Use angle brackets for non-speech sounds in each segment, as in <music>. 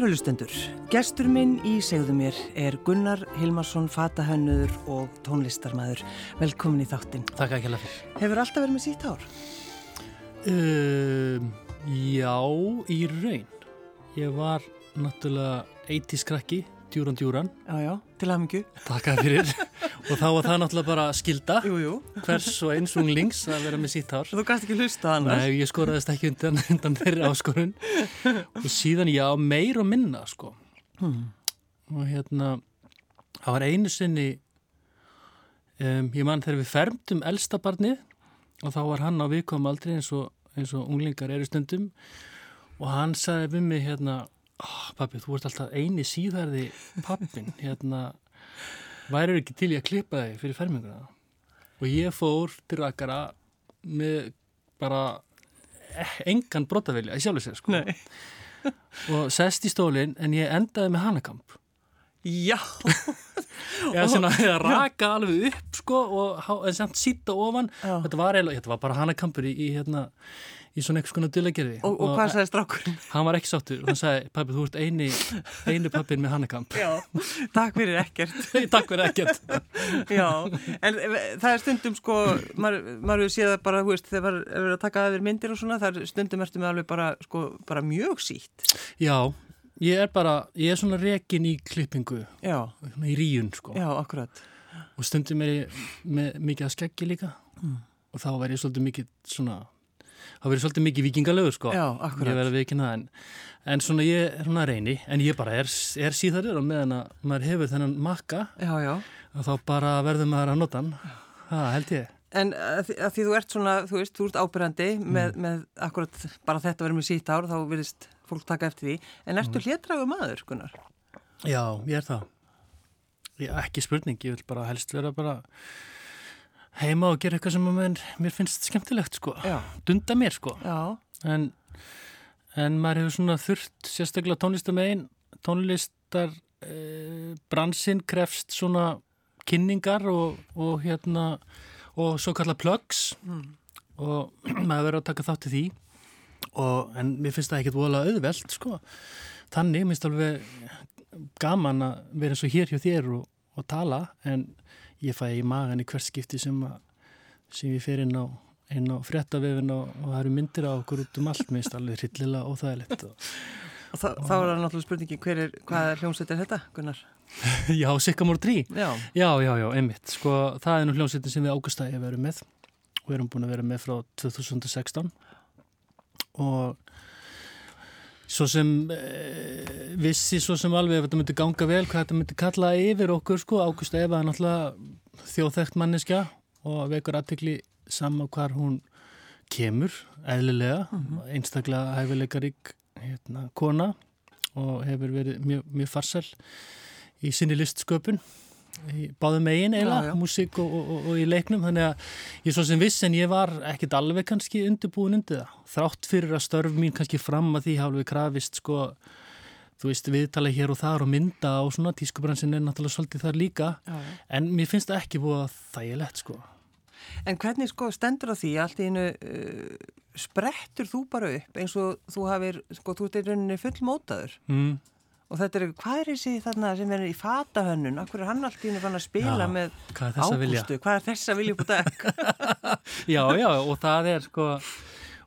Kærulustendur, gestur minn í segðu mér er Gunnar Hilmarsson, fatahönnuður og tónlistarmæður. Velkomin í þáttinn. Takk ekki alveg fyrir. Hefur alltaf verið með sítt hár? Um, já, í raun. Ég var náttúrulega 80 skrakki, djúran djúran. Já, já, til aðmyggju. Takk að fyrir. Og þá var það náttúrulega bara skilda. Jú, jú. Hvers og eins unglings að vera með sítt hár. Þú gæst ekki hlusta annars. Nei, ég skoraðist ekki undan, <laughs> undan þeirri áskorun. og síðan, já, meir og minna, sko. Hmm. Og hérna, það var einu sinni, um, ég man þegar við fermdum elsta barnið og þá var hann á viðkom aldrei eins og, eins og unglingar eru stundum og hann sagði við mig hérna, oh, pappi, þú ert alltaf eini síðarði pappin, hérna, værið ekki til ég að klippa þig fyrir ferminguna? Og ég fór til rakara með bara engan brotavilja í sjálfur sér, sko. Nei. <laughs> Og sest í stólinn en ég endaði með hanakamp. Já. <laughs> Já, svona að raka alveg upp sko og samt sýtta ofan þetta var, eiginlega, þetta var bara hannakampur í, í hérna í svona eitthvað svona dulagerði Og, og hvað sagði strákurinn? <laughs> hann var ekki sáttur og hann sagði, pappi þú ert eini eini pappin með hannakamp Já. Takk fyrir ekkert. <laughs> takk fyrir ekkert <laughs> Já, en það er stundum sko, maður, hefur séð bara, þú veist, þegar maður verið að taka aðeir myndir og svona, það er stundum ertu með alveg bara, sko, bara mjög sítt. já, ég er bara, ég er svona rekin í klippingu, Já, í ríun sko já, akkurat. og stundum er ég með mikið að skeggi líka og þá verð ég svolítið mikið svona verð ég svolítið mikið vikingalögur sko Já, ég akkurat. verð að vikina það en, en svona ég er svona reyni en ég bara er, er síðarir og meðan að maður hefur þennan makka Já, já. og þá bara verður maður að nota hann það held ég En að að því þú ert svona, þú veist, þú ert ábyrjandi með, með akkurat bara þetta verið með sítt ár, þá virðist fólk taka eftir því. En ertu mm. maður, Gunnar? já, ég er það ég, ekki spurning, ég vil bara helst vera bara heima og gera eitthvað sem mér, mér finnst skemmtilegt sko. Já. dunda mér sko. Já, en, en maður hefur svona þurft sérstaklega tónlistamegin tónlistar e, bransinn krefst svona kynningar og, og hérna og svo kalla plugs og <clears throat> maður verður að taka þátt í því. Og, en mér finnst það ekkert voðalega auðvelt sko. Þannig minnst alveg gaman að vera eins og hér hjá þér og, og tala en ég fæ í magan í hvert skipti sem, sem ég fer inn á á fréttavefin og, og það eru myndir á okkur út um allt, minnst alveg hryllilega óþægilegt og og þa þá er það náttúrulega spurningi, hver er, hvað er hljómsveit er þetta, Gunnar? <laughs> Já, Sikkamór 3 Já, Já, já, já, einmitt, sko það er nú hljómsveitin sem við águstæði hefur verið með. Og erum búin að vera með frá 2016 og svo sem e, vissi svo sem alveg ef þetta myndi ganga vel hvað þetta myndi kalla yfir okkur sko, Ágústa Eva er náttúrulega þjóðþekkt manneskja og vekur aðtekli sama hvar hún kemur, eðlilega. Einstaklega hæfileikarík hérna, kona og hefur verið mjög, mjög farsæl í sinni listsköpun báðum megin eiginlega, músík og, og, og, í leiknum. Þannig að ég svo sem viss en ég var ekkit alveg kannski undirbúin undir það. Þrátt fyrir að störf mín kannski fram að því hafa við krafist sko þú veist viðtala hér og þar og mynda og svona tískubransin er náttúrulega svolítið þar líka. Já, já. en mér finnst það ekki búið að þægilegt sko. En hvernig sko stendur á því allt í einu uh, sprettur þú bara upp eins og þú hafir, sko, þú ert í rauninni fullmótaður? Mm. Og þetta er, hvað er þessi þarna sem er í fatahönnun, akkur er hann allt í einu fann að spila Já, með? Ágústu, hvað er þess að vilja upp á dag? <laughs> Já, já, og það er sko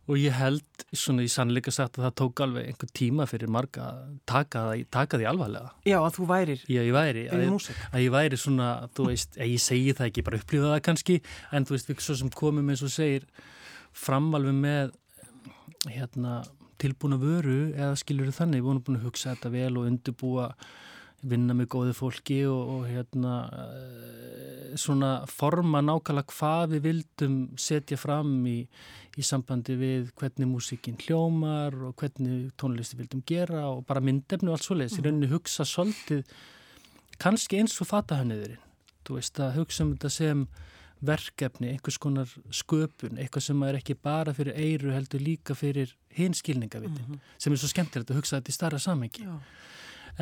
og ég held svona í sannleika sagt að það tók alveg einhver tíma fyrir marga að taka, taka því alvarlega Já, að þú værir Já, ég væri að, að ég væri svona, þú veist, ég segi það ekki bara upplýða það kannski, en þú veist við svo sem komum eins og segir fram alveg með hérna tilbúna vöru eða skilur þannig, við vorum búin að hugsa þetta vel og undirbúa vinna með góðu fólki og, og hérna eh, svona forma nákvæmlega hvað við vildum setja fram í, í sambandi við hvernig músíkin hljómar og hvernig tónlisti vildum gera og bara myndefni og allt svoleiðis, í rauninni hugsa svolítið kannski eins og fatahönniðurinn þú veist að hugsa um þetta sem verkefni, einhvers konar sköpun eitthvað sem er ekki bara fyrir eiru heldur líka fyrir hinskilningavitin sem er svo skemmtilegt að hugsa þetta í starra samhengi. Já.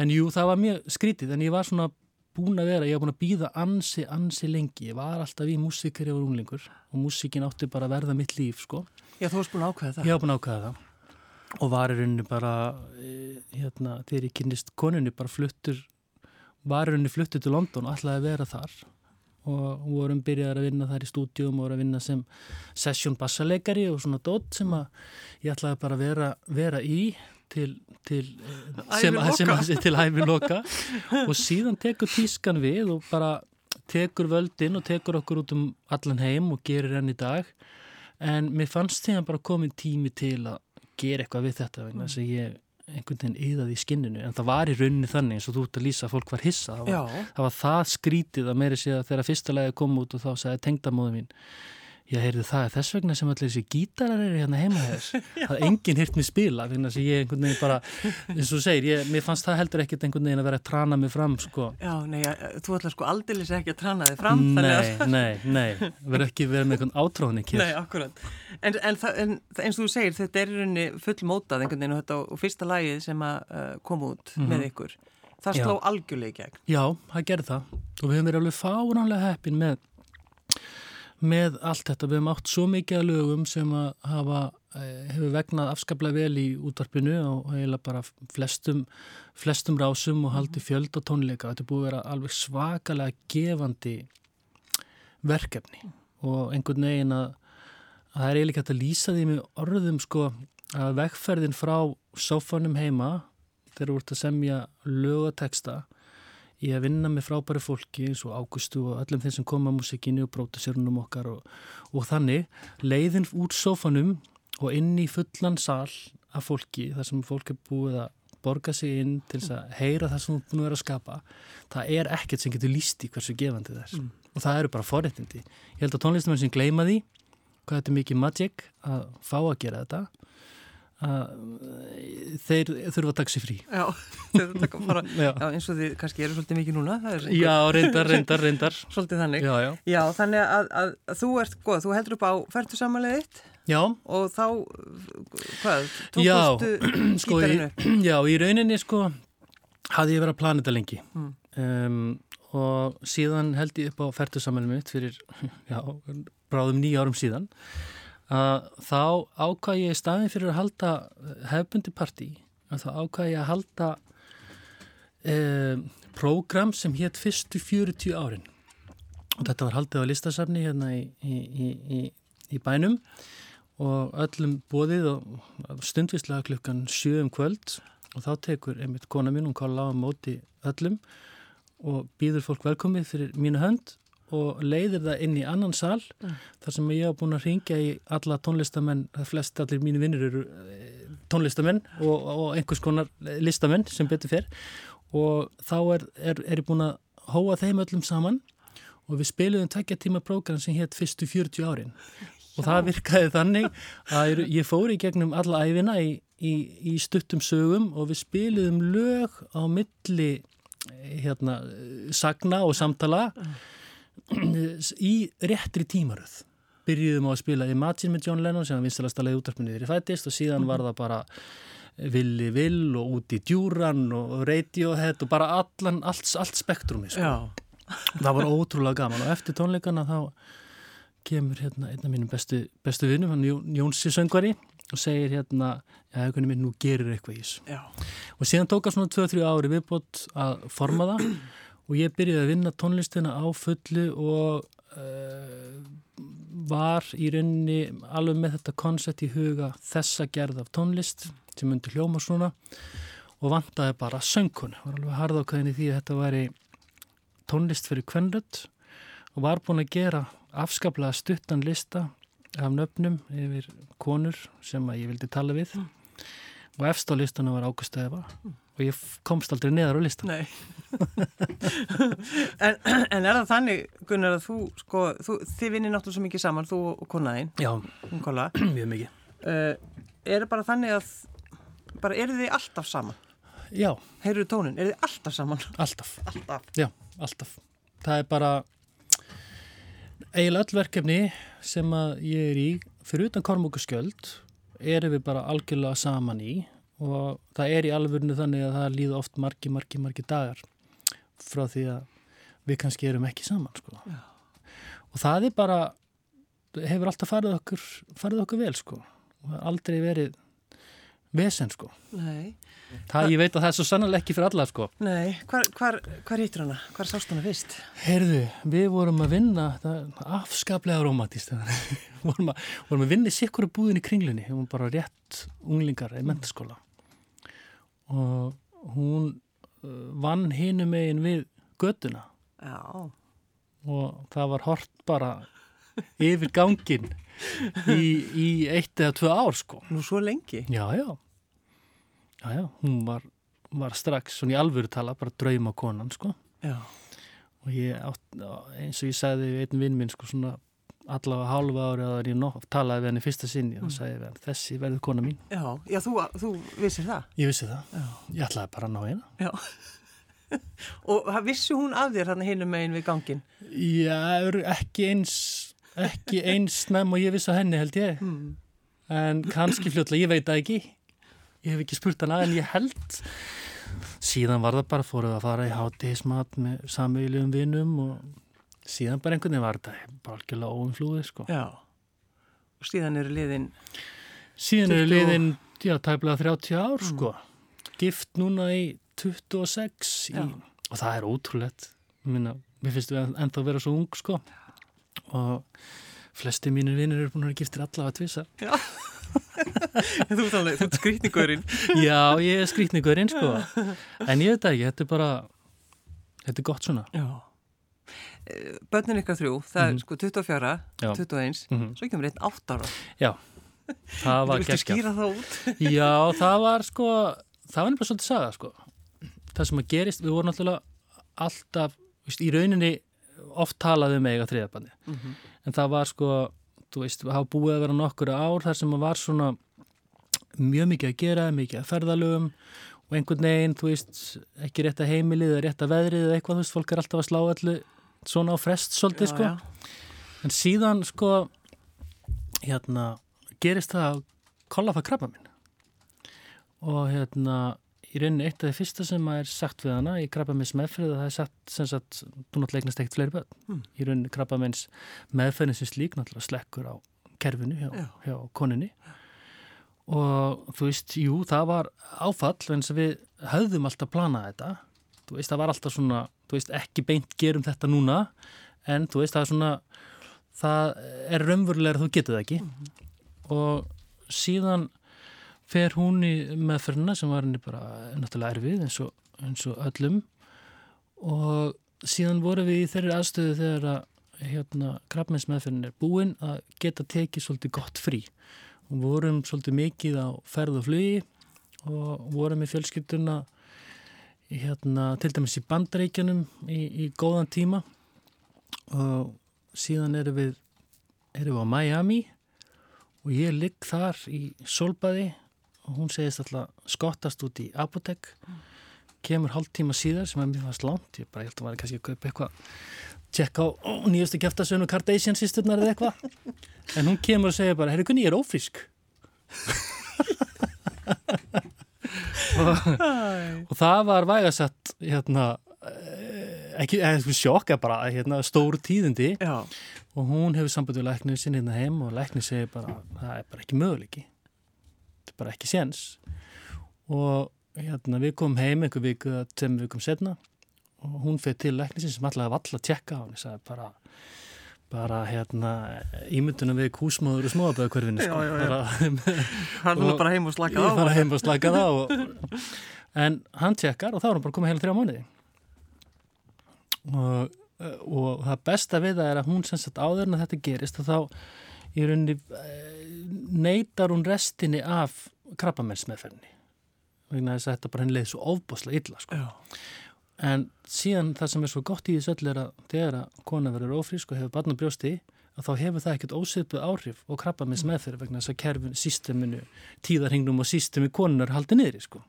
en jú, það var mjög skrítið en ég var svona búin að vera, ég var búin að býða ansi, ansi lengi, ég var alltaf í músík þegar ég var unglingur og músíkin átti bara að verða mitt líf, sko. Já, þú varst búin að ákveða það. ég var búin að ákvæða það. Og var í rauninni bara eh, hérna, þegar ég kynist konunni bara fluttur var í rauninni fluttur til London og ætlaði að vera þar og vorum byrjaði að vinna þar í stúdjum og voru að vinna sem session bassaleikari og svona dótt sem að ég ætlaði bara að vera, vera í til, til eh, hæfi loka. <laughs> og síðan tekur tískan við og bara tekur völdin og tekur okkur út um allan heim og gerir enn í dag. En mér fannst því að bara komið tími til að gera eitthvað við þetta vegna þess að ég einhvern veginn yðaði í skinninu en það var í rauninni þannig eins og þú ert að lýsa að fólk var hissa. Það var, það, var það skrítið að meiri sé að þegar fyrsta lagi kom út og þá sagði tengdamóðu mín Já, heyrðu það er þess vegna sem allir þessi gítarar eru hérna heima þess. <laughs> Það er enginn hirt mér spila, þannig að ég einhvern veginn bara, eins og segir, ég, mér fannst það heldur ekkert einhvern veginn að vera að trana mig fram, sko. Já, nei, þú ætlar sko aldeilis ekki að trana þig fram. Nei, að... nei, nei, verður ekki verið með einhvern átráðning hér. Nei, akkurat. En, en, en eins og þú segir, þetta er í rauninni full mótað einhvern veginn og þetta og fyrsta lagið sem að uh, koma út mm -hmm. með ykkur, það sló algjörlega í gegn. Já, það gerði það og við höfum verið alveg fáránlega heppin með allt þetta. Við hefum átt svo mikið að lögum sem að hafa, eh, hefur vegnað afskaplega vel í útvarpinu og eiginlega bara flestum, flestum rásum og haldi fjöld og tónleika. Þetta er búið að vera alveg svakalega gefandi verkefni og einhvern veginn að, að það er eiginlega hægt að lýsa því með orðum sko að vegferðin frá sófanum heima þegar þú ert að semja lögateksta í að vinna með frábæri fólki eins og Águstu og öllum þeim sem koma á músikinu og brótasjörnum okkar og, og þannig leiðin úr sofanum og inn í fullan sal af fólki þar sem fólk er búið að borga sig inn til þess að heyra það sem þú er að skapa það er ekkert sem getur líst í hversu gefandi þess mm. og það eru bara forréttindi. Ég held að tónlistamenn sem gleima því hvað þetta er mikið magic að fá að gera þetta að <laughs> þeir þurfa að taka sér frí Já, þeir þurfa að taka fara. Já. já, eins og þið kannski eru svolítið mikið núna einhver... Já, reyndar, reyndar, reyndar. <laughs> Svolítið þannig. Já, já. Þannig að, að, að þú ert góð, þú heldur upp á færtu samanlegiðitt Já. Og þá, hvað, tókustu <clears throat> skítarinu upp? Sko, <clears throat> já, í rauninni sko hafði ég verið að plana þetta lengi. Mm. um, og síðan held ég upp á færtu samanlegiðitt fyrir, <laughs> já, bráðum nýja árum síðan að þá ákvæði ég staðin fyrir að halda hefbundi partí að þá ákvæði ég að halda eh, prógram sem hétt fyrstu 40 árin. Og þetta var haldið á listasafni hérna í, í, í, í bænum og öllum bóðið og stundvislega klukkan 7 um kvöld. Og þá tekur einmitt kona mín, hún kalla á móti öllum og býður fólk velkomið fyrir mínu hönd og leiðir það inn í annan sal mm. þar sem ég hef búin að ringja í alla tónlistamenn, það flest allir mínu vinnir eru eh, tónlistamenn og, og einhvers konar listamenn sem betur fyrr og þá er, er, er ég búin að hóa þeim öllum saman og við spiliðum tvekja tíma prógram sem hétt fyrstu 40 árin. Og það virkaði þannig að ég fór í gegnum alla æfina í, í, í stuttum sögum og við spiliðum lög á milli hérna, sagna og samtala. Mm í réttri tímaröð. Byrjuðum á að spila Imagine með John Lennon sem hann vinstalast að leiði útarpunni ég fættist og síðan var það bara Villi Vill og út í djúran og Radiohead og bara allan, allt, allt spektrumi sko. það var ótrúlega gaman. Og eftir tónleikana þá kemur hérna einn af mínum bestu, bestu vinnum, hann Jónsi söngvari og segir hérna, já, einhvern veginn, nú gerir eitthvað í þessu. Og síðan tóka svona 2-3 ári viðbót að forma það og ég byrjuði að vinna tónlistina á fullu og uh, var í rauninni alveg með þetta koncept í huga þessa gerð af tónlist sem myndi hljóma svona og vantaði bara söngkun var alveg harðákvæðin í því að þetta væri tónlist fyrir kvennrött og var búin að gera afskaplega stuttan lista af nöfnum yfir konur sem að ég vildi tala við. Mm. og efst á listana var Efa mm og ég komst aldrei neðar á listan <laughs> en, en er það þannig Gunnar að þú, sko, þú þið vinnir náttúrulega svo mikið saman, þú og konaðinn Já, við <clears throat> mikið. Uh, Er það bara þannig að bara eru þið alltaf saman? Já. Heyrðu tónin, eru þið alltaf saman? Alltaf. alltaf. Já, alltaf. Það er bara eiginlega öll verkefni sem að ég er í fyrir utan kormúkuskjöld erum við bara algjörlega saman í og það er í alvörinu þannig að það líða oft margi, margi, margi dagar frá því að við kannski erum ekki saman sko. og það er bara hefur alltaf farið okkur farið okkur vel sko og aldrei verið vesen sko. Það ég veit að það er svo sannlega ekki fyrir alla sko. nei, hvar, hvar, hvar hittur hana? Hvar sást hana fyrst? Heyrðu, við vorum að vinna, það afskaplega romantist. <laughs> vorum, að, vorum að vinna í sikkuru búðin í kringlunni, við vorum bara rétt unglingar í mentaskóla. Og hún uh, vann hinum megin við göduna Já, og það var hort bara yfir gangin í, í eitt eða tvö ár sko. nú svo lengi. Já, já. Já, já, hún var, var strax svona í alvöru tala, bara drauma konan sko. Já, og ég átt, eins og ég sagði einn vinn minn sko svona allavega hálfa ári að ég nóg, talaði við henni fyrsta sinni og sagði við henni þessi verður kona mín já, já, þú, þú vissir það. ég vissi það, Já. ég ætlaði bara að ná hérna Já. <laughs> Og það vissi hún af þér hann hinum megin við gangin? já, er ekki eins ekki <laughs> eins nefn og ég vissi henni held ég Hmm. en kannski fljótlega, ég veit það ekki ég hef ekki spurt hana en ég held síðan var það bara fóruð að fara í hátíðismat með samvegilegum vinnum og síðan bara einhvern veginn var þetta bara algjörlega óumflúið sko Já. Og síðan eru liðin, Síðan eru 20 liðin, já, tæplega 30 ár, sko. Gift núna í 26 í, Já. og það er ótrúlegt. Minna, mér finnst við ennþá að vera svo ung, sko. Og flesti mínir vinnir eru búin að giftir allavega tvisar. <laughs> þú ert alveg, þú ert skrýtningurinn. Já, ég er skrýtningurinn, sko. En ég veit ekki, þetta er bara, þetta er gott svona. Já. Eh, Börnin ykkar þrjú, það er Mhm. sko 24, Já. 21, Mhm. svo kemur einn 8 ára. Já, það var Viltu geggjað. skýra það út? <laughs> Já, það var sko, það var nefnilega svolítið saga sko. Það sem að gerist, við vorum náttúrulega alltaf, víst, í rauninni oft talaði um eiga þriðabandi. Mhm. En það var sko, þú veist, það búið að vera nokkur ár þar sem að var svona mjög mikið að gera, mikið að ferðalögum og einhvern veginn, þú veist, ekki rétt að heimilið eða rétt að veðrið eða eitthvað, þú veist, fólk er alltaf að slá allu svona á frest svolítið, sko. En síðan sko hérna gerist það að kolla það krabba minn og hérna í rauninni eitt af því fyrsta sem að er sagt við hana í krabba minns meðferð það er sagt sem sagt, þú náttúrulega eignast ekkert fleiri börn Hmm. í rauninni krabba minns meðferðin sem slík náttúrulega slekkur á kerfinu hjá, Já. hjá koninni og þú veist, jú, það var áfall en við höfðum alltaf planað þetta þú veist, það var alltaf svona þú veist, ekki beint gerum þetta núna en þú veist, það er svona það er raunverulega þú getur það ekki. Og síðan fer hún í meðferðina sem var henni bara náttúrulega erfið eins og, eins og öllum. Og síðan vorum við í þeirri aðstöðu þegar að hérna, krabbmeinsmeðferðin er búin að geta tekið svolítið gott frí. Og vorum svolítið mikið á ferð og flugi og vorum í fjölskylduna hérna, til dæmis í bandaríkjanum í, í góðan tíma. Og síðan erum við, erum við á Miami og ég ligg þar í solbaði og hún segist alltaf skottast út í apotek kemur hálf tíma síðar sem er mjög fast langt. Ég bara held að maður kannski að kaupa eitthvað tjekka á nýjastu kæftasönu Kardashian sýsturnar eða eitthvað. En hún kemur og segir bara, herru kunni, ég er ófrísk og, og það var vægasett hérna eh, ekki, eða sko sjokka bara hérna, stór tíðindi. Já, og hún hefur samband við læknir sinni hérna heim og læknir segir bara það er bara ekki möguleiki. Þetta er bara ekki séns. Og hérna við komum heim einhver viku að tveim vikum setna og hún fyrir til læknisins sem alltaf valla að tjekka á hann sagði bara bara hérna ímyndunum við og smóðabæðakörfinu sko. Já, já. Bara- <laughs> hann er Og- bara heim og slakað á. ég fara heim og slaka það og, en hann tjekkar og þá er hann bara komið heila þrjá mánuði og, og það besta við það er að hún sem sagt áður en að þetta gerist og þá í rauninni eh, neytar hún restinni af krabbamennsmeðferðinni að þetta bara henni leið svo ofboslega illa sko. Já, en síðan það sem er svo gott í þessu öll er að þegar að kona verður ófrísk og hefur barn á brjósti að þá hefur það ekkert ósvipuð áhrif og krabba með meðferð vegna þess að kerfin, sísteminu, tíðarhingnum og sístemi konunar haldi niðri sko.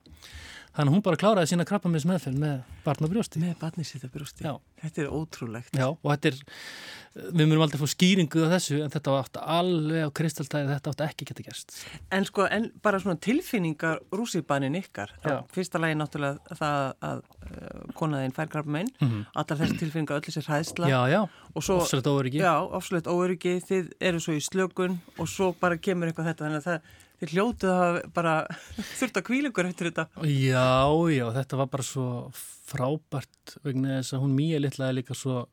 Þannig að hún bara kláraði sína krabba með meðferð með barn á brjósti. með að. Já. Þetta er ótrúlegt. Já, og þetta er, við myndum aldrei fá skýringu á þessu en þetta átt alveg á kristaltæði, þetta átt ekki geta gerst. En sko, en bara svona tilfinningar rússibanin ykkar. Já. Fyrsta lagi náttúrulega það að uh, konaðinn fær krabba meginn, Mm -hmm. allar þessi tilfinningar, öll þessi hræðsla. Já, já, ofslega óveriki. Já, ofslega óöryggi, þið eru svo í slökun og svo bara kemur eitthvað þetta, þannig að það, þið hljótuð að bara <laughs> þurft að kvílingur eftir þetta. Já, já, þetta var bara svo frábært vegna þess að hún mýja litlaði líka svo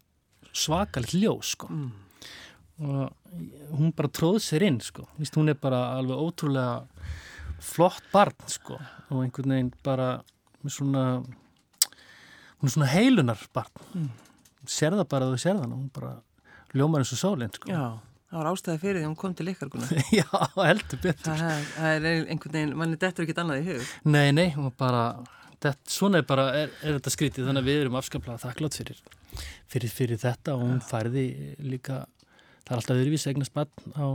svakalitt ljós sko. Mm. Og hún bara tróð sér inn sko. Vist, hún er bara alveg ótrúlega flott barn sko. Og einhvern veginn bara með svona, hún er svona heilunar barn. Mm. Serða bara að þú serðan og hún bara ljómar eins og sólinn sko. Já. Það var ástæði fyrir því að hún kom til ykkar <laughs> Já, heldur betur. Það, það er einhvern veginn, manni dettur ekkit annað í hug. Nei, nei, hún bara det, svona er bara, er, er þetta skrítið þannig að við erum afskaplega þakklátt fyrir, fyrir, fyrir þetta og hún færði líka, það er alltaf öðruvís eignast bann á,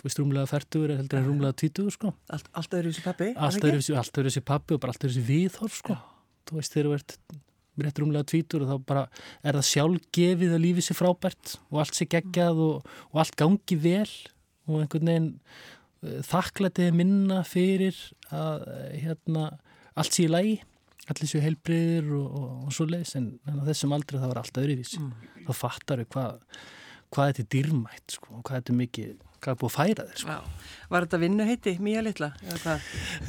þú veist, rúmlega færtugur heldur en rúmlega tvítugur, sko. Allt, Alltaf öðruvís pappi? Alltaf öðruvís pappi og bara alltaf öðruvís viðhorf, sko. Já. Þú veist, þegar þú ert rétt rúmlega tvítur og þá bara er það sjálfgefið að lífið sé frábært og allt sé geggjað og, og allt gangi vel og einhvern veginn uh, þakklætið minna fyrir að hérna, allt sé í lagi allir séu heilbriðir og, og, og svo leiðis en, en á þessum aldrei það var allt öðruvísi mm. þá fattar við hvað hvað þetta er dýrmætt sko, og hvað þetta er mikið hvað er búið að færa þér sko. Var þetta vinnuheiti, Mía Littla?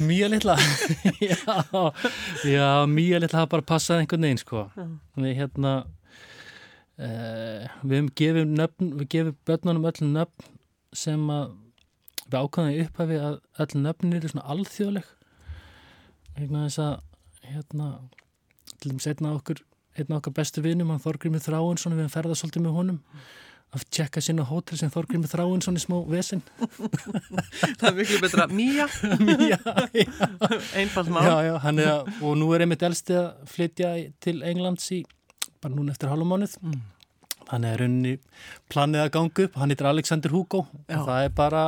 Mía Littla? <laughs> já, já, Mía Littla hafa bara passað einhvern veginn sko. Við hérna eh, við gefum nöfn, við gefum börnunum öll nöfn sem að við ákvæðum upphafi að öll nöfnir eru svona alþjóðleg hérna þess að hérna til dæmis einna okkur einna okkar bestu vinum, hann Þorgrymur Þráinsson við ferðast svolítið með honum að tjekka sinna hótel sem Þorgrymur þráinn svona smá vesen. <laughs> Það er miklu betra. Mía. <laughs> Má já, já, er, og nú er einmitt elsti að flytja til Englands í bara núna eftir halvmánuð mm. hann er unni planið að ganga upp. Hann heitir Alexander Hugo. Já. og það er bara,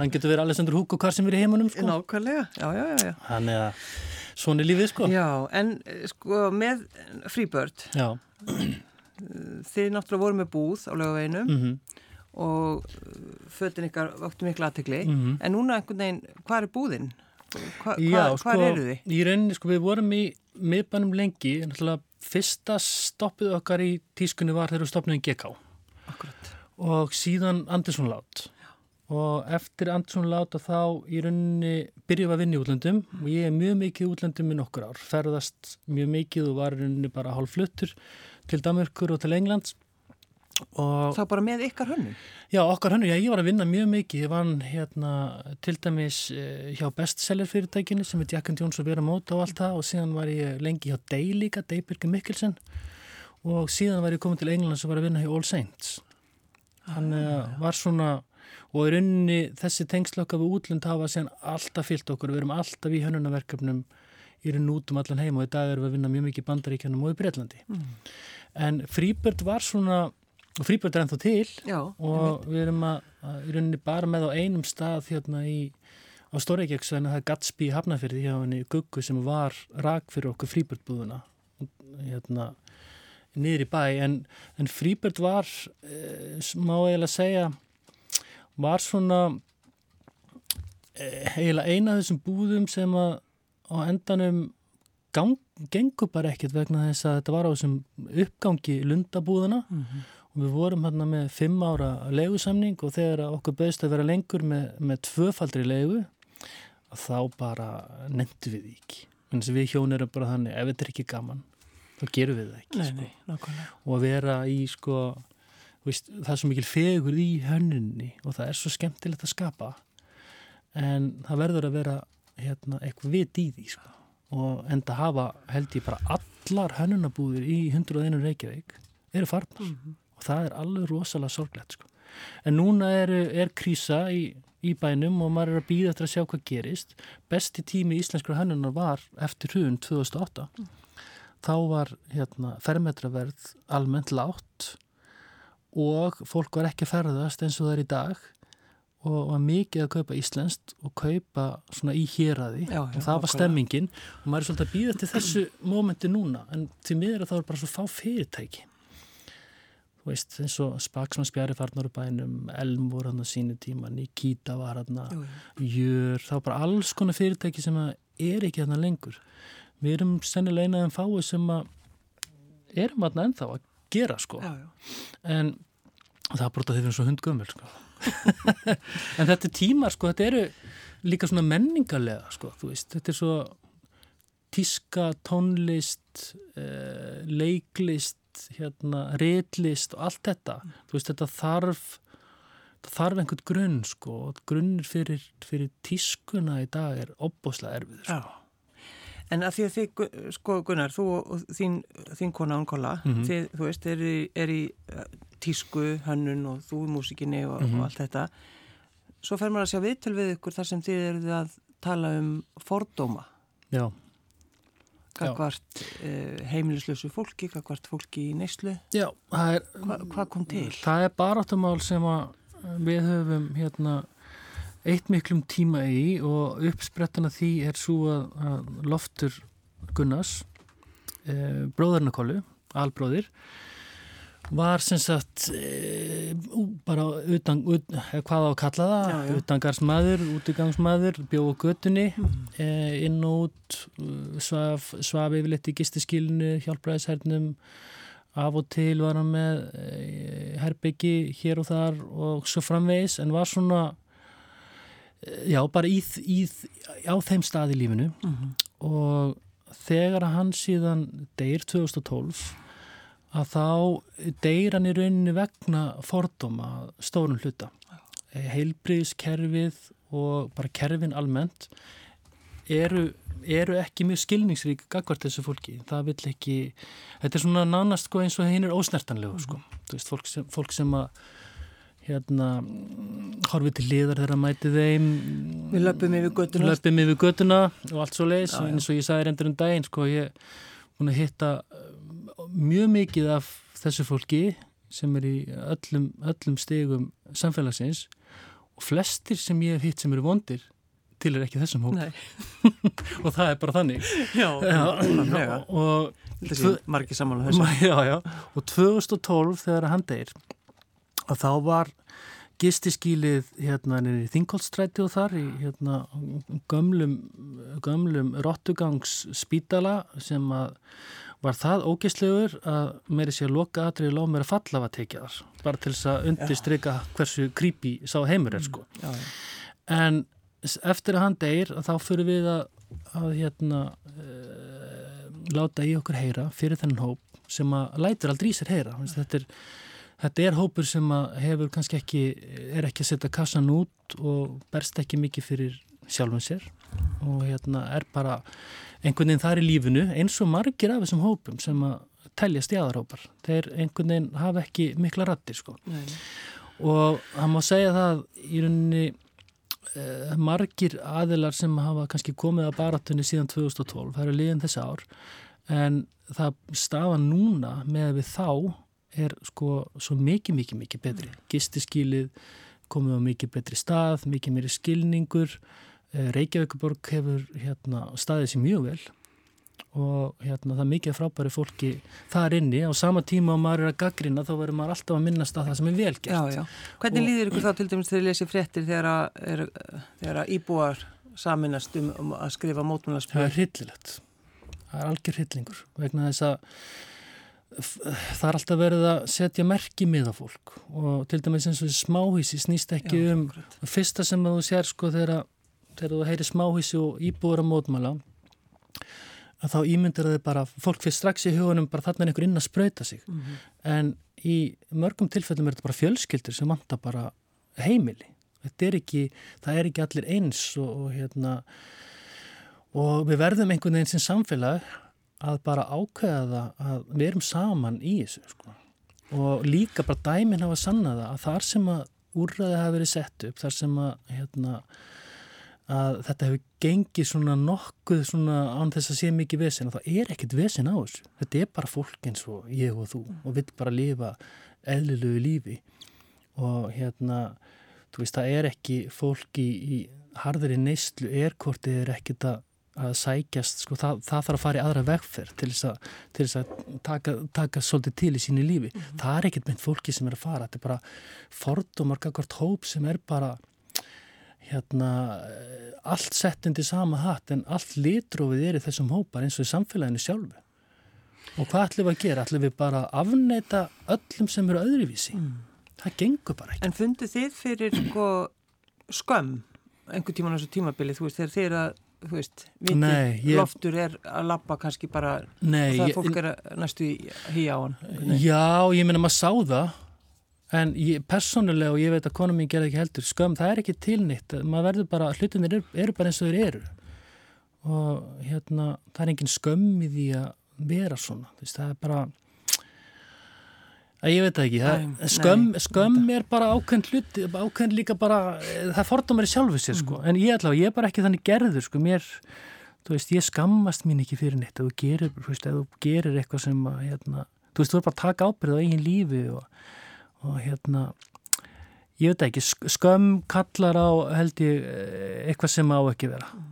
hann getur verið Alexander Hugo hvar sem er í heimunum sko. Nákvæmlega, já, já, já Hann er að, svona er lífið sko. Já, en sko með Freebird Já þið náttúrulega voru með búð á lögaveginu mm -hmm. og uh, fötin ykkar vöktu miklu aðtegli mm -hmm. en núna einhvern veginn, hvað er búðinn? Hva, Já, hva, sko, hvað eru þið? Í rauninni, sko, við vorum í miðbænum lengi, náttúrulega fyrsta stoppið okkar í tískunni var þegar við stoppnum í GK Akkurat. og síðan Andersson Lát og eftir Andersson Lát þá í rauninni byrjuðum að vinna í útlöndum og ég er mjög mikið í útlöndum í nokkur ár, ferðast mjög mikið og var í rauninni bara hálf fluttur til Damurkur og til Englands. Og Það bara með ykkar hönnum? Já, okkar hönnum, já, ég var að vinna mjög mikið. Ég var hérna til dæmis eh, hjá bestseller fyrirtækinu sem er Jack and Jones og vera móta og allt það. Og síðan var ég lengi hjá Day líka, Daybjörg Mikkelsen. Og síðan var ég komið til Englands og var að vinna hjá All Saints. Hann ah, var svona og í rauninni þessi tengslöka við útlund hafa síðan alltaf fyllt okkur. Við erum alltaf í hönnunaverkefnum í raun út um allan heim. Og í dag erum við að vinna mjög mikið í bandaríkjanum og í Breitlandi mm. En Freebird var svona Freebird er ennþá til Já, og við erum að, að í rauninni bara með á einum stað hérna í á Stóreikjöksveinu það er Gatsby hafnafyrði hjá henni Guggu sem var rak fyrir okkur Freebird búðuna hérna niður í bæ. En, en Freebird var e, má eiginlega segja var svona e, eiginlega eina af þessum búðum sem að á endanum gang, gengur bara ekkert vegna þess að þetta var á þessum uppgangi lundabúðuna mm -hmm. og við vorum hérna með fimm ára legusamning og þegar okkur bauðst að vera lengur með, með tvöfaldri legu þá bara nefndu við ekki en þess að við hjón erum bara þannig ef þetta er ekki gaman þá gerum við það ekki nei, sko. nei, og að vera í sko veist, það er svo mikil fegur í hönnunni og það er svo skemmtilegt að skapa en það verður að vera hérna, eitthvað vit í því sko. Og enda hafa held ég bara allar hannunabúðir í 101 Reykjavík eru farnar mm -hmm. og það er alveg rosalega sorglegt sko. en núna er, er krísa í, í bænum og maður er að býða eftir að sjá hvað gerist besti tími í íslenskra hannunar var eftir hrun 2008 mm. þá var hérna, fermetraverð almennt látt og fólk var ekki ferðast eins og það er í dag og var mikið að kaupa íslenskt og kaupa svona í já, já, og það var stemmingin og maður er svolítið að býða til þessu mómenti núna. En til miður að það var bara svo fá fyrirtæki. Þú veist eins og Spaksmann spjari farnar úr bænum Elm voru hann á sínu tíma Nikita var hann Jör, það var bara alls konar fyrirtæki sem er ekki hann lengur. Við erum sennilega einaðan fái sem að erum hann ennþá að gera sko. Já, en það er bara þetta þegar við erum svo hundgömmul sko en þetta er tímar sko, þetta eru líka svona menningarlega sko, þú veist, þetta er svo tíska, tónlist uh, leiklist hérna, reitlist og allt þetta mm. þú veist, þetta þarf það þarf einhvern grunn sko, grunnir fyrir, fyrir tískuna í dag er opboslega erfið sko. Já En að því að þið, sko Gunnar, þú og þín, þín kona Ankola, mm -hmm. þið, þú veist, er í, er í tísku, hönnun og þú í músikinni og, mm -hmm. og allt þetta. Svo fer maður að sjá viðtöl við ykkur þar sem þið eruð að tala um fordóma. Já. Kakvart uh, heimilislösu fólki, kakvart fólki í neyslu. Já, er... Hva, hvað kom til? Það er baráttumál sem við höfum hérna eitt miklum tíma í og uppsprettana því er svo að, að Loftur Gunnars e, bróðarnakollu, albróðir var sem sagt e, bara utan, ut, hvað á að kalla það, utangarsmaður útigangsmaður, bjóð á götunni mm. e, inn og út svaf, svaf yfirleitt í gistiskilinu hjálpræðishernum af og til var hann með herbyggi hér og þar og svo framvegis en var svona já, bara í, í, á þeim stað í lífinu mm -hmm. og þegar hann síðan deyr 2012 að þá deyr hann í rauninni vegna fordóma stórun hluta. Heilbriðskerfið og bara kerfin almennt eru, eru ekki mjög skilningsrík gagvart þessu fólki, það vil ekki þetta er svona nánast sko, eins og hinn er ósnertanlegu sko. veist, fólk, sem, fólk sem að hérna horfið til liðar þegar að mæti þeim. Við löpum yfir göttuna löpum yfir göttuna og allt svo leiðis eins og ég sagði reyndur um daginn sko ég búin að hitta mjög mikið af þessu fólki sem er í öllum, öllum stegum samfélagsins og flestir sem ég hef hitt sem eru vondir til er ekki þessum hóp. <laughs> Og það er bara þannig. Já, já. og, <laughs> já, já, og 2012 þegar hann deyr að þá var gistiskílið hérna í Þingolstræti og þar í hérna gömlum, gömlum rottugangsspítala sem að var það ógeðslegur að meiri sé að loka aðrið lág að falla að tekja þar? Bara til þess að undirstryka hversu creepy sá heimur er sko. Já, já. en eftir að hann deyr þá fyrir við að, að hérna uh, láta í okkur heyra fyrir þennan hóp sem að lætur aldrei í sér heyra. Þetta er Þetta er hópur sem hefur kannski ekki, er ekki að setja kassan út og berst ekki mikið fyrir sjálfum sér og hérna er bara einhvern veginn þar í lífinu eins og margir af þessum hópum sem að telja stjæðarhópar. Þeir einhvern veginn hafa ekki mikla rattir sko. Nei. Og það má segja það í rauninni eh, margir aðilar sem hafa kannski komið að baratunni síðan 2012, það eru liðin þessi ár en það stafa núna með við þá er sko svo mikið, mikið, mikið betri. Mm. Gistiskílið komið á mikið betri stað, mikið meiri skilningur. Eh, Reykjavíkuborg hefur hérna, staðið sér mjög vel og hérna, það er mikið frábæri fólki þar inni. Á sama tíma og maður er að gaggrina þá verður maður alltaf að minnast að það sem er velgert. Já, já. Hvernig og, líður ykkur þá til dæmis þegar þið lesið fréttir þegar að, er, þegar að íbúar saminast um, um að skrifa mótmjölarspil? Það er hryllilegt. Það er algjör hryllingur vegna þess að það er alltaf verið að setja merki miða fólk og til dæmis eins og smáhísi snýst ekki Já, um fyrsta sem þú sér sko þegar, þegar þú heyri smáhísi og íbúður að mótmæla að þá ímyndir þau bara fólk fyrir strax í hugunum bara þarna er einhver inn að spröyta sig mm -hmm. en í mörgum tilfellum er þetta bara fjölskyldur sem vantar bara heimili þetta er ekki, það er ekki allir eins og, og hérna og við verðum einhvern veginn sem samfélag að bara ákveða að við erum saman í þessu sko. og líka bara dæmin hafa sannað að þar sem að úrraði hafa verið sett upp, þar sem að, hérna, að þetta hefur gengið svona nokkuð svona án þess að sé mikið vesen og það er ekkit vesen á þessu. Þetta er bara fólk eins og ég og þú og vill bara lifa eðlilegu lífi og hérna, þú veist, það er ekki fólk í, í harðari neyslu erkortið er ekkit að að sækjast, sko, það, það þarf að fara í aðra vegferð til þess að, til þess að taka, taka svolítið til í sínu lífi. Mm -hmm. Það er ekkert meint fólki sem er að fara, þetta er bara fordómar, kakvart hóp sem er bara hérna allt sett undir sama hatt en allt litrófið er í þessum hópar eins og í samfélaginu sjálfu. Og hvað ætlum við að gera? ætlum við bara að afneita öllum sem eru öðruvísi? Mm. Það gengur bara ekki. En fundu þið fyrir sko, skömm einhver tíman á þessu tímabili, þú veist, þegar þeir að þú veist, viti, Nei, ég... loftur er að lappa kannski bara Nei, og það ég... fólk er næstu í hí á hann Nei. Já, ég minna maður sá það en ég, persónulega og ég veit að konum mín gerði ekki heldur skömm, það er ekki tilnitt maður verður bara, hlutinir eru, eru bara eins og þeir eru. Og hérna það er engin skömm í því að vera svona, veist, það er bara að ég veit ekki það, nei, skömm, nei, skömm er bara ákveðn hlut ákveðn líka bara það fordómar í sjálfu sér sko. Mm. en ég ætla, ég er bara ekki þannig gerður sko, mér þú veist, ég skammast mín ekki fyrir neitt. Þú gerir, þú veist, þú gerir eitthvað sem að, hérna, þú veist, þú er bara að taka ábyrð á eigin lífi og, og hérna ég veit ekki, skömm kallar á held ég eitthvað sem á ekki vera. Mm.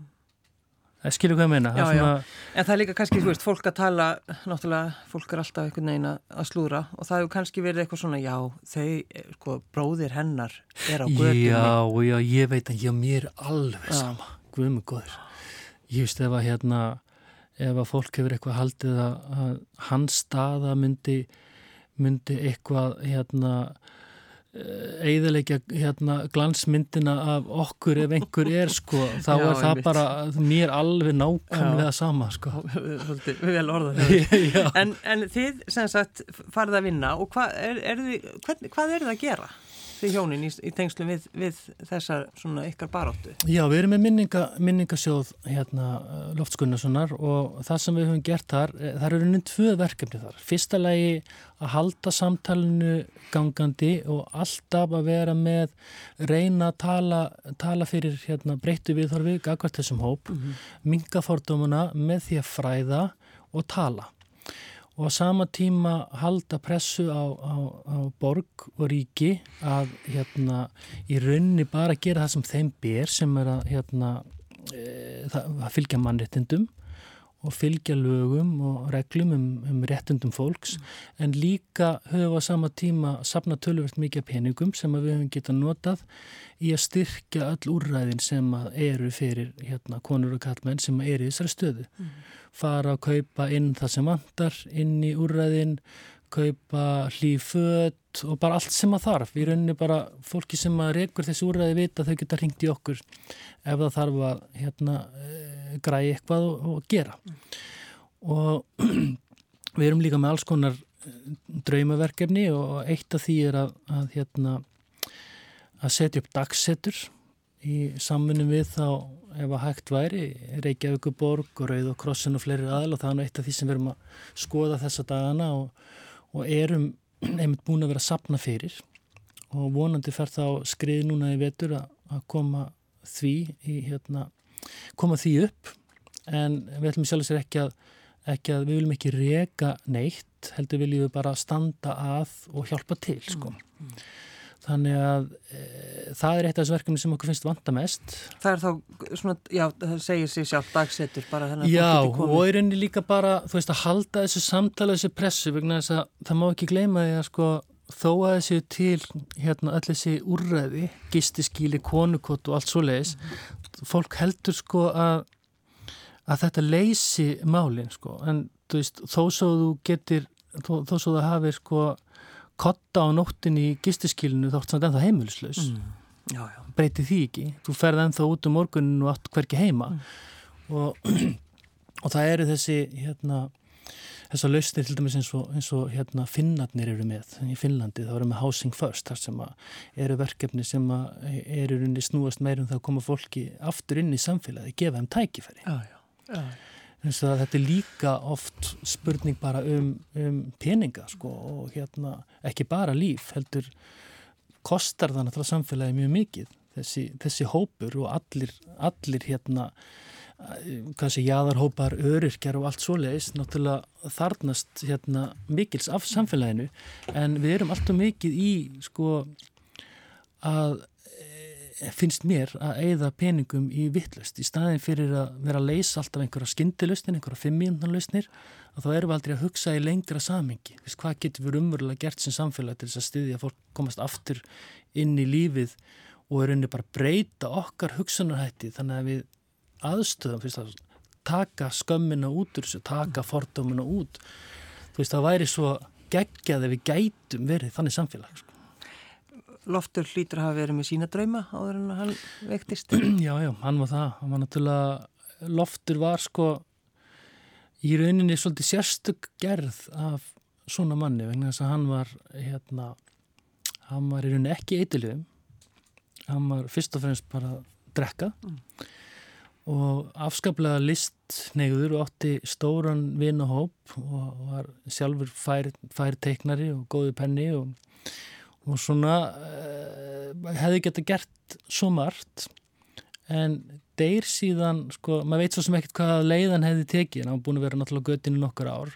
Skilur hvað ég meina? Já, svona... en það er líka kannski, þú veist, fólk að tala náttúrulega, fólk er alltaf einhvern veginn að slúra og það hefur kannski verið eitthvað svona já, þau, sko, bróðir hennar er á gödunni já, já, ég veit að já, mér alveg já. sama. Guðum er góður. Ég veist ef að hérna ef að fólk hefur eitthvað haldið að, að hans staða myndi myndi eitthvað hérna eiðilegja hérna, glansmyndina af okkur ef einhver er sko, þá Já, er það einmitt. bara mér alveg nákvæmlega sama sko. Vel orðað <laughs> en, en þið sem sagt farið að vinna og hvað er, er, hvern, hvað er það að gera? Því hjónin í, í tengslu við, við þessar svona ykkar baráttu? Já, við erum með minninga, minningasjóð hérna Loftskunnarssonar og það sem við höfum gert þar, eh, það eru nýtt tvö verkefni þar. Fyrsta lagi að halda samtalenu gangandi og alltaf að vera með reyna að tala, tala fyrir hérna breyttu viðhorfi, gagvart þessum hóp, mm -hmm. mingafordómuna með því að fræða og tala og á sama tíma halda pressu á, á, á borg og ríki að hérna í raunni bara gera það sem þeim ber sem er að hérna e, það, að fylgja mannréttindum og fylgja lögum og reglum um, um réttundum fólks mm. en líka höfum á sama tíma sapna tölvöld mikið peningum sem við höfum getað notað í að styrkja öll úrræðin sem eru fyrir hérna konur og kallmenn sem eru í þessari stöðu mm fara að kaupa inn það sem vantar inn í úrræðin, kaupa hlýföt og bara allt sem að þarf. Í rauninni bara fólki sem að reykur þessi úrræði vita þau geta ringt í okkur ef það þarf að hérna, eh, græði eitthvað og, og gera. Og <clears throat> við erum líka með alls konar eh, draumaverkefni og eitt af því er að, að, hérna, að setja upp dagsettur í samfunum við þá ef að hægt væri Reykjavíkuborg og Rauð og Krossin og fleiri aðal og það er nú eitt af því sem við erum að skoða þessa dagana og, og erum einmitt búin að vera að sapna fyrir og vonandi fer þá skrið núna í vetur að, koma því í, hérna, koma því upp en við ætlum sjálf sér ekki að, ekki að við viljum ekki reka neitt heldur viljum við bara standa að og hjálpa til sko mm. mm. Þannig að e, það er eitt af þessu verkefni sem okkur finnst vanta mest. Það er þá svona, já, það segir sér sjálf dagsettur bara þennan. Já, og er einni líka bara, þú veist, að halda þessu samtala, þessu pressu, vegna þess að það má ekki gleyma því að sko þó að þessu til hérna öll þessi úrræði, gistiskíli, konukott og allt svo leiðis, mm fólk heldur sko að, að þetta leysi málinn sko, en þú veist, þó svo þú getur, þó, þó svo það hafi sko kotta á nóttin í gistiskilinu þótt samt ennþá heimilislaus. Mm. breyti því ekki. Þú ferð ennþá út um morgunin og allt hverki heima. Mm. og, <clears throat> og það eru þessi hérna, þessar lausnir til dæmis eins og, eins og hérna, finnarnir eru með í Finnlandi. Þá eru með Housing First þar sem eru verkefni sem eru snúast meirum það að koma fólki aftur inn í samfélagi, gefa þeim tækifæri. Já, já, já Þetta er líka oft spurning bara um, um peninga sko, og hérna, ekki bara líf heldur kostar það náttúrulega samfélagi mjög mikið þessi, þessi hópur og allir, allir hérna, kannski jáðarhópar, öryrkjar og allt svoleiðis náttúrulega þarnast hérna, mikils af samfélaginu. En við erum alltaf mikið í sko að finnst mér að eigða peningum í vittlust í staðin fyrir að vera að leysa alltaf einhverja skyndilustin, einhverja fimmínanlusnir og þá erum við aldrei að hugsa í lengra samengi. Hvað getur við umverulega gert sem samfélag til þess að styðja að fólk komast aftur inn í lífið og er unni bara breyta okkar hugsanarhætti þannig að við aðstöðum fyrst að taka skömmina út úr þessu, taka fordómina út. Þú veist það væri svo geggjað ef við gætum verið þannig samfélag. Sko. Loftur hlýtur hafa verið með sína drauma áður en hann vektist. <clears throat> Já, já, hann var það. Hann var náttúrulega, Loftur var sko í rauninni svolítið sérstök gerð af svona manni vegna þess að hann var hérna, hann var í rauninni ekki eitthilum. Hann var fyrst og fremst bara að drekka mm. og afskaplega listnegður og átti stóran vinahóp og var sjálfur fær, fær teiknari og góði penni og og svona uh, hefði geta gert svo margt. En deyr síðan sko, maður veit svo sem ekkert hvað leiðan hefði tekið. En hann búin að vera náttúrulega göttinu nokkur ár.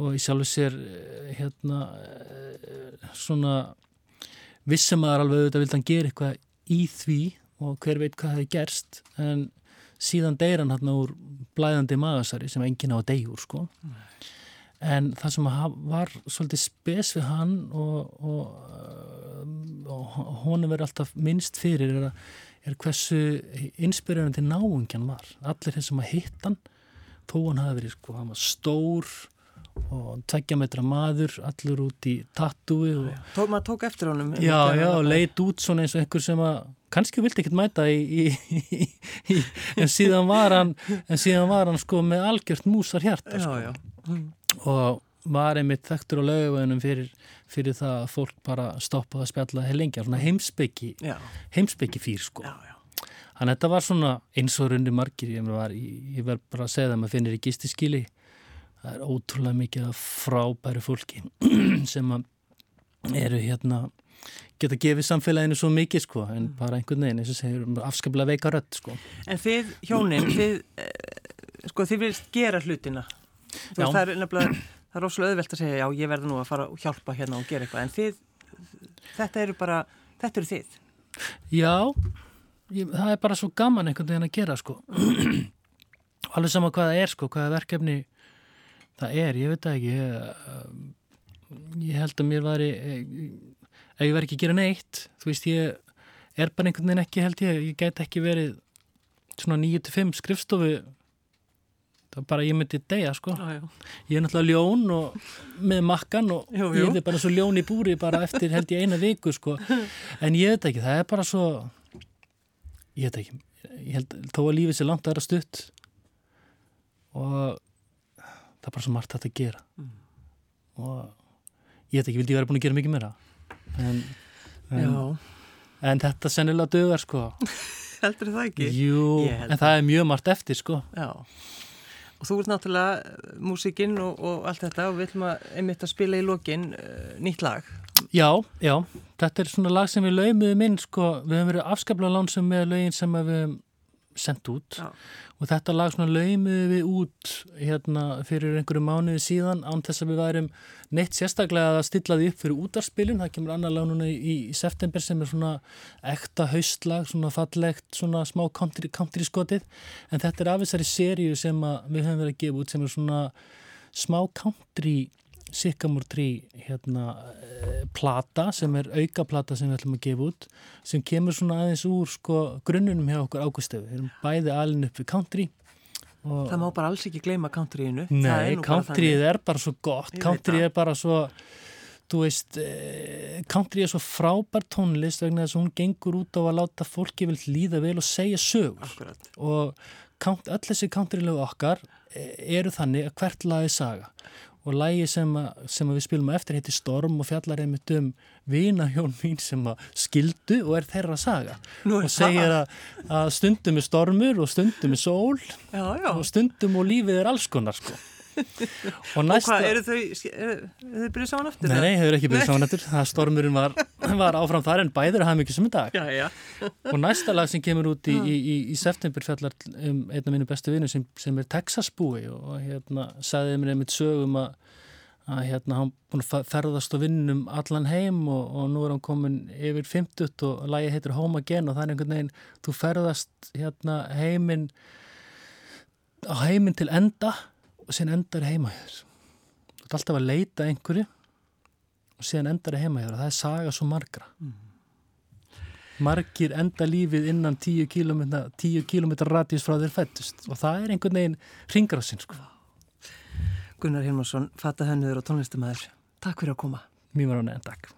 Og ég sjálfur sér uh, hérna uh, svona vissum að alveg auðvitað vilt hann gera eitthvað í því og hver veit hvað hefði gerst. En síðan deyr hann hérna úr blæðandi magasari sem enginn á að deyjur sko. Mm en það sem var svolítið spes við hann og, og, og honum verið alltaf minnst fyrir er, er hversu inspirerandi náungjan var allir þeir sem að hitt hann þó hann hafi verið sko, hann var stór og tveggja metra maður allur út í tattúi og... Tó, maður tók eftir honum já, já, og leit út svona eins og einhver sem að kannski vildi ekkert mæta í, í, í, en síðan var hann en síðan var hann sko með algjört músar hjarta sko. já, já. Mm og var einmitt þekktur á lögveginum fyrir, fyrir það að fólk bara stoppaði að spjalla heil lengja, svona heimsbyggi heimsbyggi fýr sko. Já, já. þannig að þetta var svona eins og rundi margir ég, verð bara að segja það maður finnir í gistiskili það er ótrúlega mikið frábæri fólki <clears throat> sem eru hérna geta gefið samfélaginu svo mikið sko en mm. bara einhvern veginn eins og segjur afskaplega veika rött sko. En þið hjónin, þið eh, sko þið viljast gera hlutina Þú veist, það er nefnilega, það er óslulega auðvelt að segja, já, ég verði nú að fara og hjálpa hérna og gera eitthvað, en þið, þetta eru bara, þetta eru þið. Já, ég, það er bara svo gaman einhvern veginn að gera, sko. <clears throat> Alveg sama hvað það er, sko, hvaða verkefni það er, ég veit það ekki, ég, ég held að mér var, ef ég verði ekki að gera neitt, þú veist, ég er bara einhvern veginn ekki, held ég, ég get ekki verið svona 9-5 skrifstofu það er bara ég myndi degja sko já, já. ég er náttúrulega ljón og með makkan og jú, jú. ég er bara svo ljón í búri bara eftir held ég eina viku sko en ég veit ekki, það er bara svo ég veit ekki ég held, þó að lífið sé langt að vera stutt og það er bara svo margt þetta að gera mm. og ég veit ekki, vildi ég vera búin að gera mikið meira en, en, en þetta sennilega dögar sko <laughs> heldur það ekki? Jú, en það er mjög margt eftir sko já Og þú ert náttúrulega eh, músikinn og, og allt þetta og við ætlum að einmitt að spila í lokin uh, nýtt lag. Já, já, þetta er svona lag sem við laumiðum inn, sko, við höfum verið afskaplega lánsum með lögin sem við sendt út. Já. og þetta lag svona laumiðum við út hérna fyrir einhverju mánuði síðan án þess að við værum neitt sérstaklega að stilla því upp fyrir útarspilin, það kemur annar lag núna í, í september sem er svona ekta haustlag, svona fallegt, svona smá country, country skotið. En þetta er af þessari sériu sem við höfum verið að gefa út sem er svona smá country Sycamore Tree hérna, eh, plata sem er auka plata sem við ætlum að gefa út sem kemur svona aðeins úr sko, grunnunum hjá okkur águstöfu við erum bæði alin upp við country Það má bara alls ekki gleyma countryinu. Nei, countryið er bara svo gott. Countryið er bara svo þú veist, eh, country er svo frábær tónlist vegna þess að hún gengur út á að láta fólki vel líða vel og segja sögur. Akkurat. og öll þessi countrylegu okkar eh, eru þannig að hvert lag er saga og lægi sem, sem við spilum eftir heitir Storm og fjallar einmitt um vinahjón mín sem skildu og er þeirra saga. Nú, og segir að, að stundum er stormur og stundum er sól já, já. og stundum og lífið er alls konar sko <laughs> og, næsta... og hvað, eru þau eru þau byrjuð sána eftir? Nei, nei, þau eru ekki byrjuð sána eftir það stormurinn var, <laughs> var áfram þar en bæður hafa mikið sem en dag já, já. og næsta lag sem kemur út í, í, í, í september fjallar um einn af mínu bestu vinnu sem, sem er Texas búi og hérna sagðið mér einmitt sögum að að hérna hann búin að ferðast og vinnum allan heim og, og nú er hann komin yfir 50 og lægi heitir Home Again og það er einhvern veginn, þú ferðast hérna heiminn heiminn til enda og síðan endar heima hér þú ert alltaf að leita einhverju og síðan endar heima hér og það er saga svo margra. Mm. margir enda lífið innan 10 km 10 km radís frá þeir fættust og það er einhvern veginn ringráðsinn sko. Gunnar Hilmarsson, fatahönnuður og tónlistamæður Takk fyrir að koma. Mjög neðan, takk